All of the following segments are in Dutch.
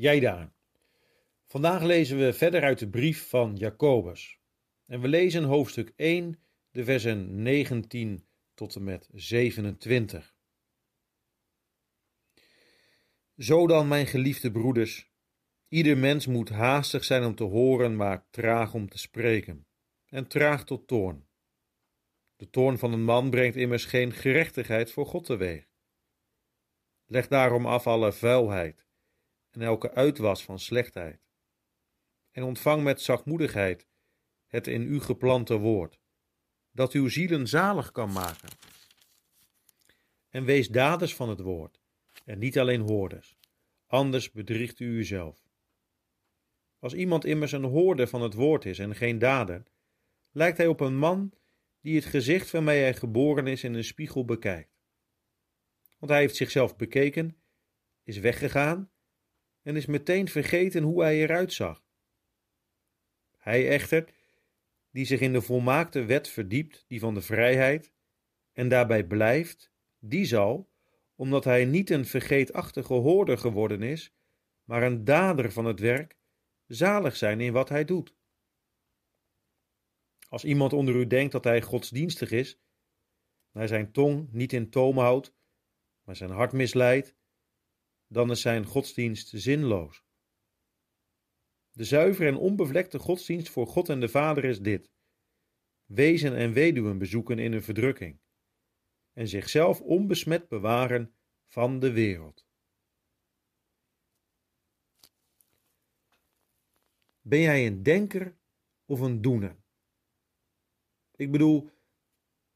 Jij daar. Vandaag lezen we verder uit de brief van Jacobus. En we lezen hoofdstuk 1, de versen 19 tot en met 27. Zo dan, mijn geliefde broeders, ieder mens moet haastig zijn om te horen, maar traag om te spreken, en traag tot toorn. De toorn van een man brengt immers geen gerechtigheid voor God teweeg. Leg daarom af alle vuilheid en elke uitwas van slechtheid. En ontvang met zachtmoedigheid het in u geplante woord, dat uw zielen zalig kan maken. En wees daders van het woord, en niet alleen hoorders, anders bedriegt u uzelf. Als iemand immers een hoorder van het woord is en geen dader, lijkt hij op een man die het gezicht waarmee hij geboren is in een spiegel bekijkt. Want hij heeft zichzelf bekeken, is weggegaan en is meteen vergeten hoe hij eruit zag. Hij echter, die zich in de volmaakte wet verdiept, die van de vrijheid, en daarbij blijft, die zal, omdat hij niet een vergeetachtige hoorder geworden is, maar een dader van het werk, zalig zijn in wat hij doet. Als iemand onder u denkt dat hij godsdienstig is, hij zijn tong niet in toom houdt, maar zijn hart misleidt, dan is zijn godsdienst zinloos. De zuivere en onbevlekte godsdienst voor God en de Vader is dit: wezen en weduwen bezoeken in hun verdrukking en zichzelf onbesmet bewaren van de wereld. Ben jij een denker of een doener? Ik bedoel,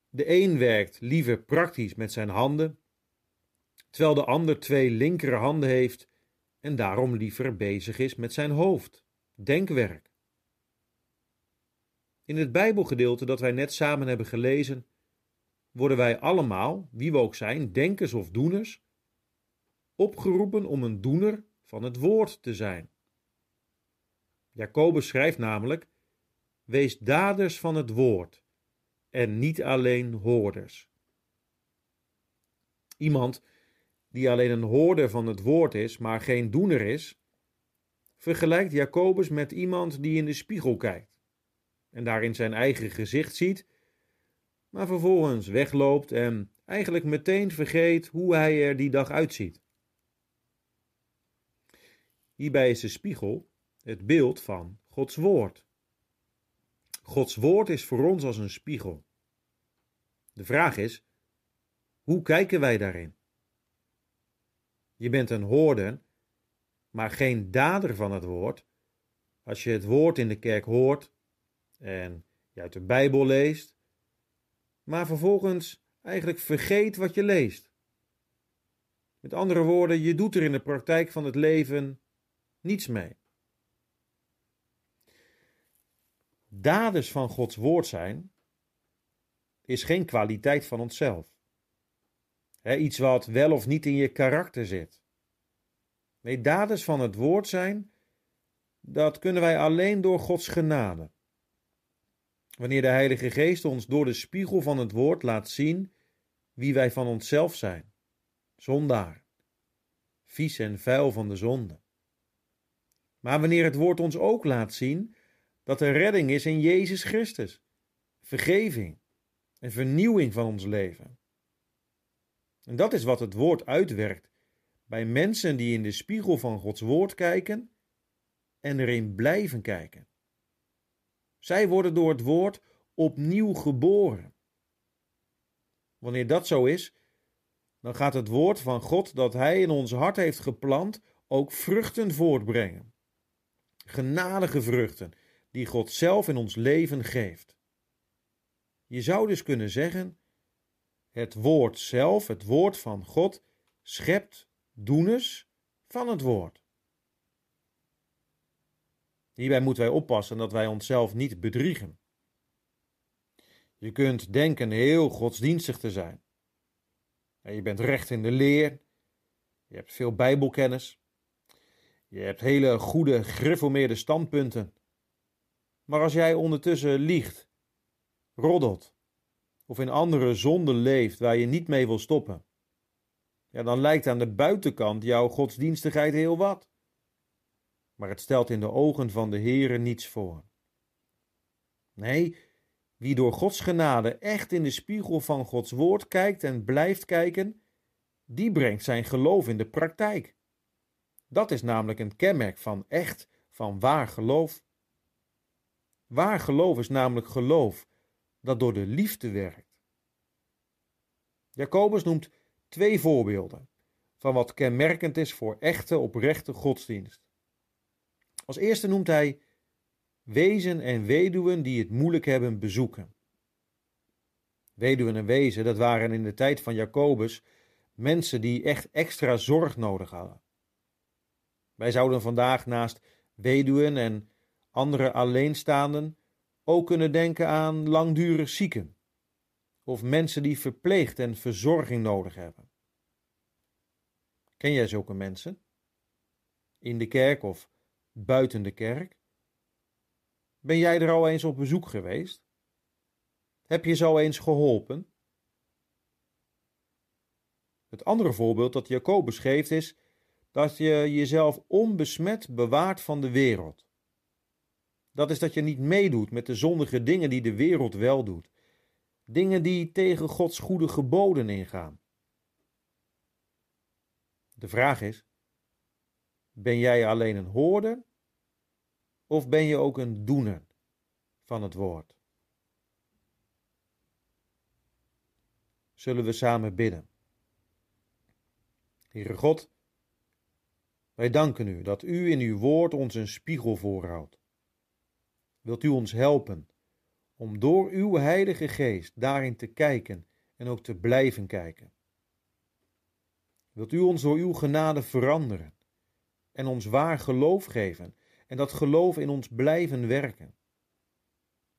de een werkt liever praktisch met zijn handen terwijl de ander twee linkerhanden heeft en daarom liever bezig is met zijn hoofd, denkwerk. In het Bijbelgedeelte dat wij net samen hebben gelezen, worden wij allemaal, wie we ook zijn, denkers of doeners, opgeroepen om een doener van het woord te zijn. Jacobus schrijft namelijk: Wees daders van het woord en niet alleen hoorders. Iemand die alleen een hoorder van het woord is, maar geen doener is, vergelijkt Jacobus met iemand die in de spiegel kijkt en daarin zijn eigen gezicht ziet, maar vervolgens wegloopt en eigenlijk meteen vergeet hoe hij er die dag uitziet. Hierbij is de spiegel het beeld van Gods woord. Gods woord is voor ons als een spiegel. De vraag is: hoe kijken wij daarin? Je bent een hoorder, maar geen dader van het woord. Als je het woord in de kerk hoort en je uit de Bijbel leest, maar vervolgens eigenlijk vergeet wat je leest. Met andere woorden, je doet er in de praktijk van het leven niets mee. Daders van Gods woord zijn is geen kwaliteit van onszelf iets wat wel of niet in je karakter zit. Nee, daders van het woord zijn, dat kunnen wij alleen door Gods genade. Wanneer de Heilige Geest ons door de spiegel van het woord laat zien wie wij van onszelf zijn, zondaar, vies en vuil van de zonde. Maar wanneer het woord ons ook laat zien dat er redding is in Jezus Christus, vergeving en vernieuwing van ons leven. En dat is wat het woord uitwerkt bij mensen die in de spiegel van Gods woord kijken en erin blijven kijken. Zij worden door het woord opnieuw geboren. Wanneer dat zo is, dan gaat het woord van God dat Hij in ons hart heeft geplant ook vruchten voortbrengen. Genadige vruchten die God zelf in ons leven geeft. Je zou dus kunnen zeggen het woord zelf, het woord van God, schept doeners van het woord. Hierbij moeten wij oppassen dat wij onszelf niet bedriegen. Je kunt denken heel godsdienstig te zijn. Je bent recht in de leer. Je hebt veel Bijbelkennis. Je hebt hele goede, gereformeerde standpunten. Maar als jij ondertussen liegt, roddelt, of in andere zonden leeft waar je niet mee wil stoppen, ja, dan lijkt aan de buitenkant jouw godsdienstigheid heel wat. maar het stelt in de ogen van de Heere niets voor. Nee, wie door Gods genade echt in de spiegel van Gods woord kijkt en blijft kijken, die brengt zijn geloof in de praktijk. Dat is namelijk een kenmerk van echt, van waar geloof. Waar geloof is namelijk geloof dat door de liefde werkt. Jacobus noemt twee voorbeelden van wat kenmerkend is voor echte, oprechte godsdienst. Als eerste noemt hij wezen en weduwen die het moeilijk hebben bezoeken. Weduwen en wezen, dat waren in de tijd van Jacobus mensen die echt extra zorg nodig hadden. Wij zouden vandaag naast weduwen en andere alleenstaanden ook kunnen denken aan langdurig zieken of mensen die verpleegd en verzorging nodig hebben. Ken jij zulke mensen? In de kerk of buiten de kerk? Ben jij er al eens op bezoek geweest? Heb je ze al eens geholpen? Het andere voorbeeld dat Jacobus geeft is dat je jezelf onbesmet bewaart van de wereld. Dat is dat je niet meedoet met de zondige dingen die de wereld wel doet. Dingen die tegen Gods goede geboden ingaan. De vraag is: ben jij alleen een hoorder of ben je ook een doener van het woord? Zullen we samen bidden? Heere God, wij danken u dat u in uw woord ons een spiegel voorhoudt. Wilt u ons helpen om door uw Heilige Geest daarin te kijken en ook te blijven kijken? Wilt u ons door uw genade veranderen en ons waar geloof geven en dat geloof in ons blijven werken?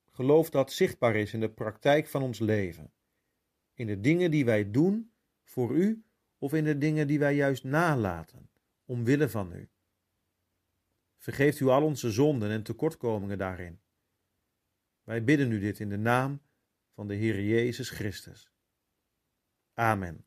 Geloof dat zichtbaar is in de praktijk van ons leven, in de dingen die wij doen voor u of in de dingen die wij juist nalaten, omwille van u. Vergeeft u al onze zonden en tekortkomingen daarin. Wij bidden u dit in de naam van de Heer Jezus Christus. Amen.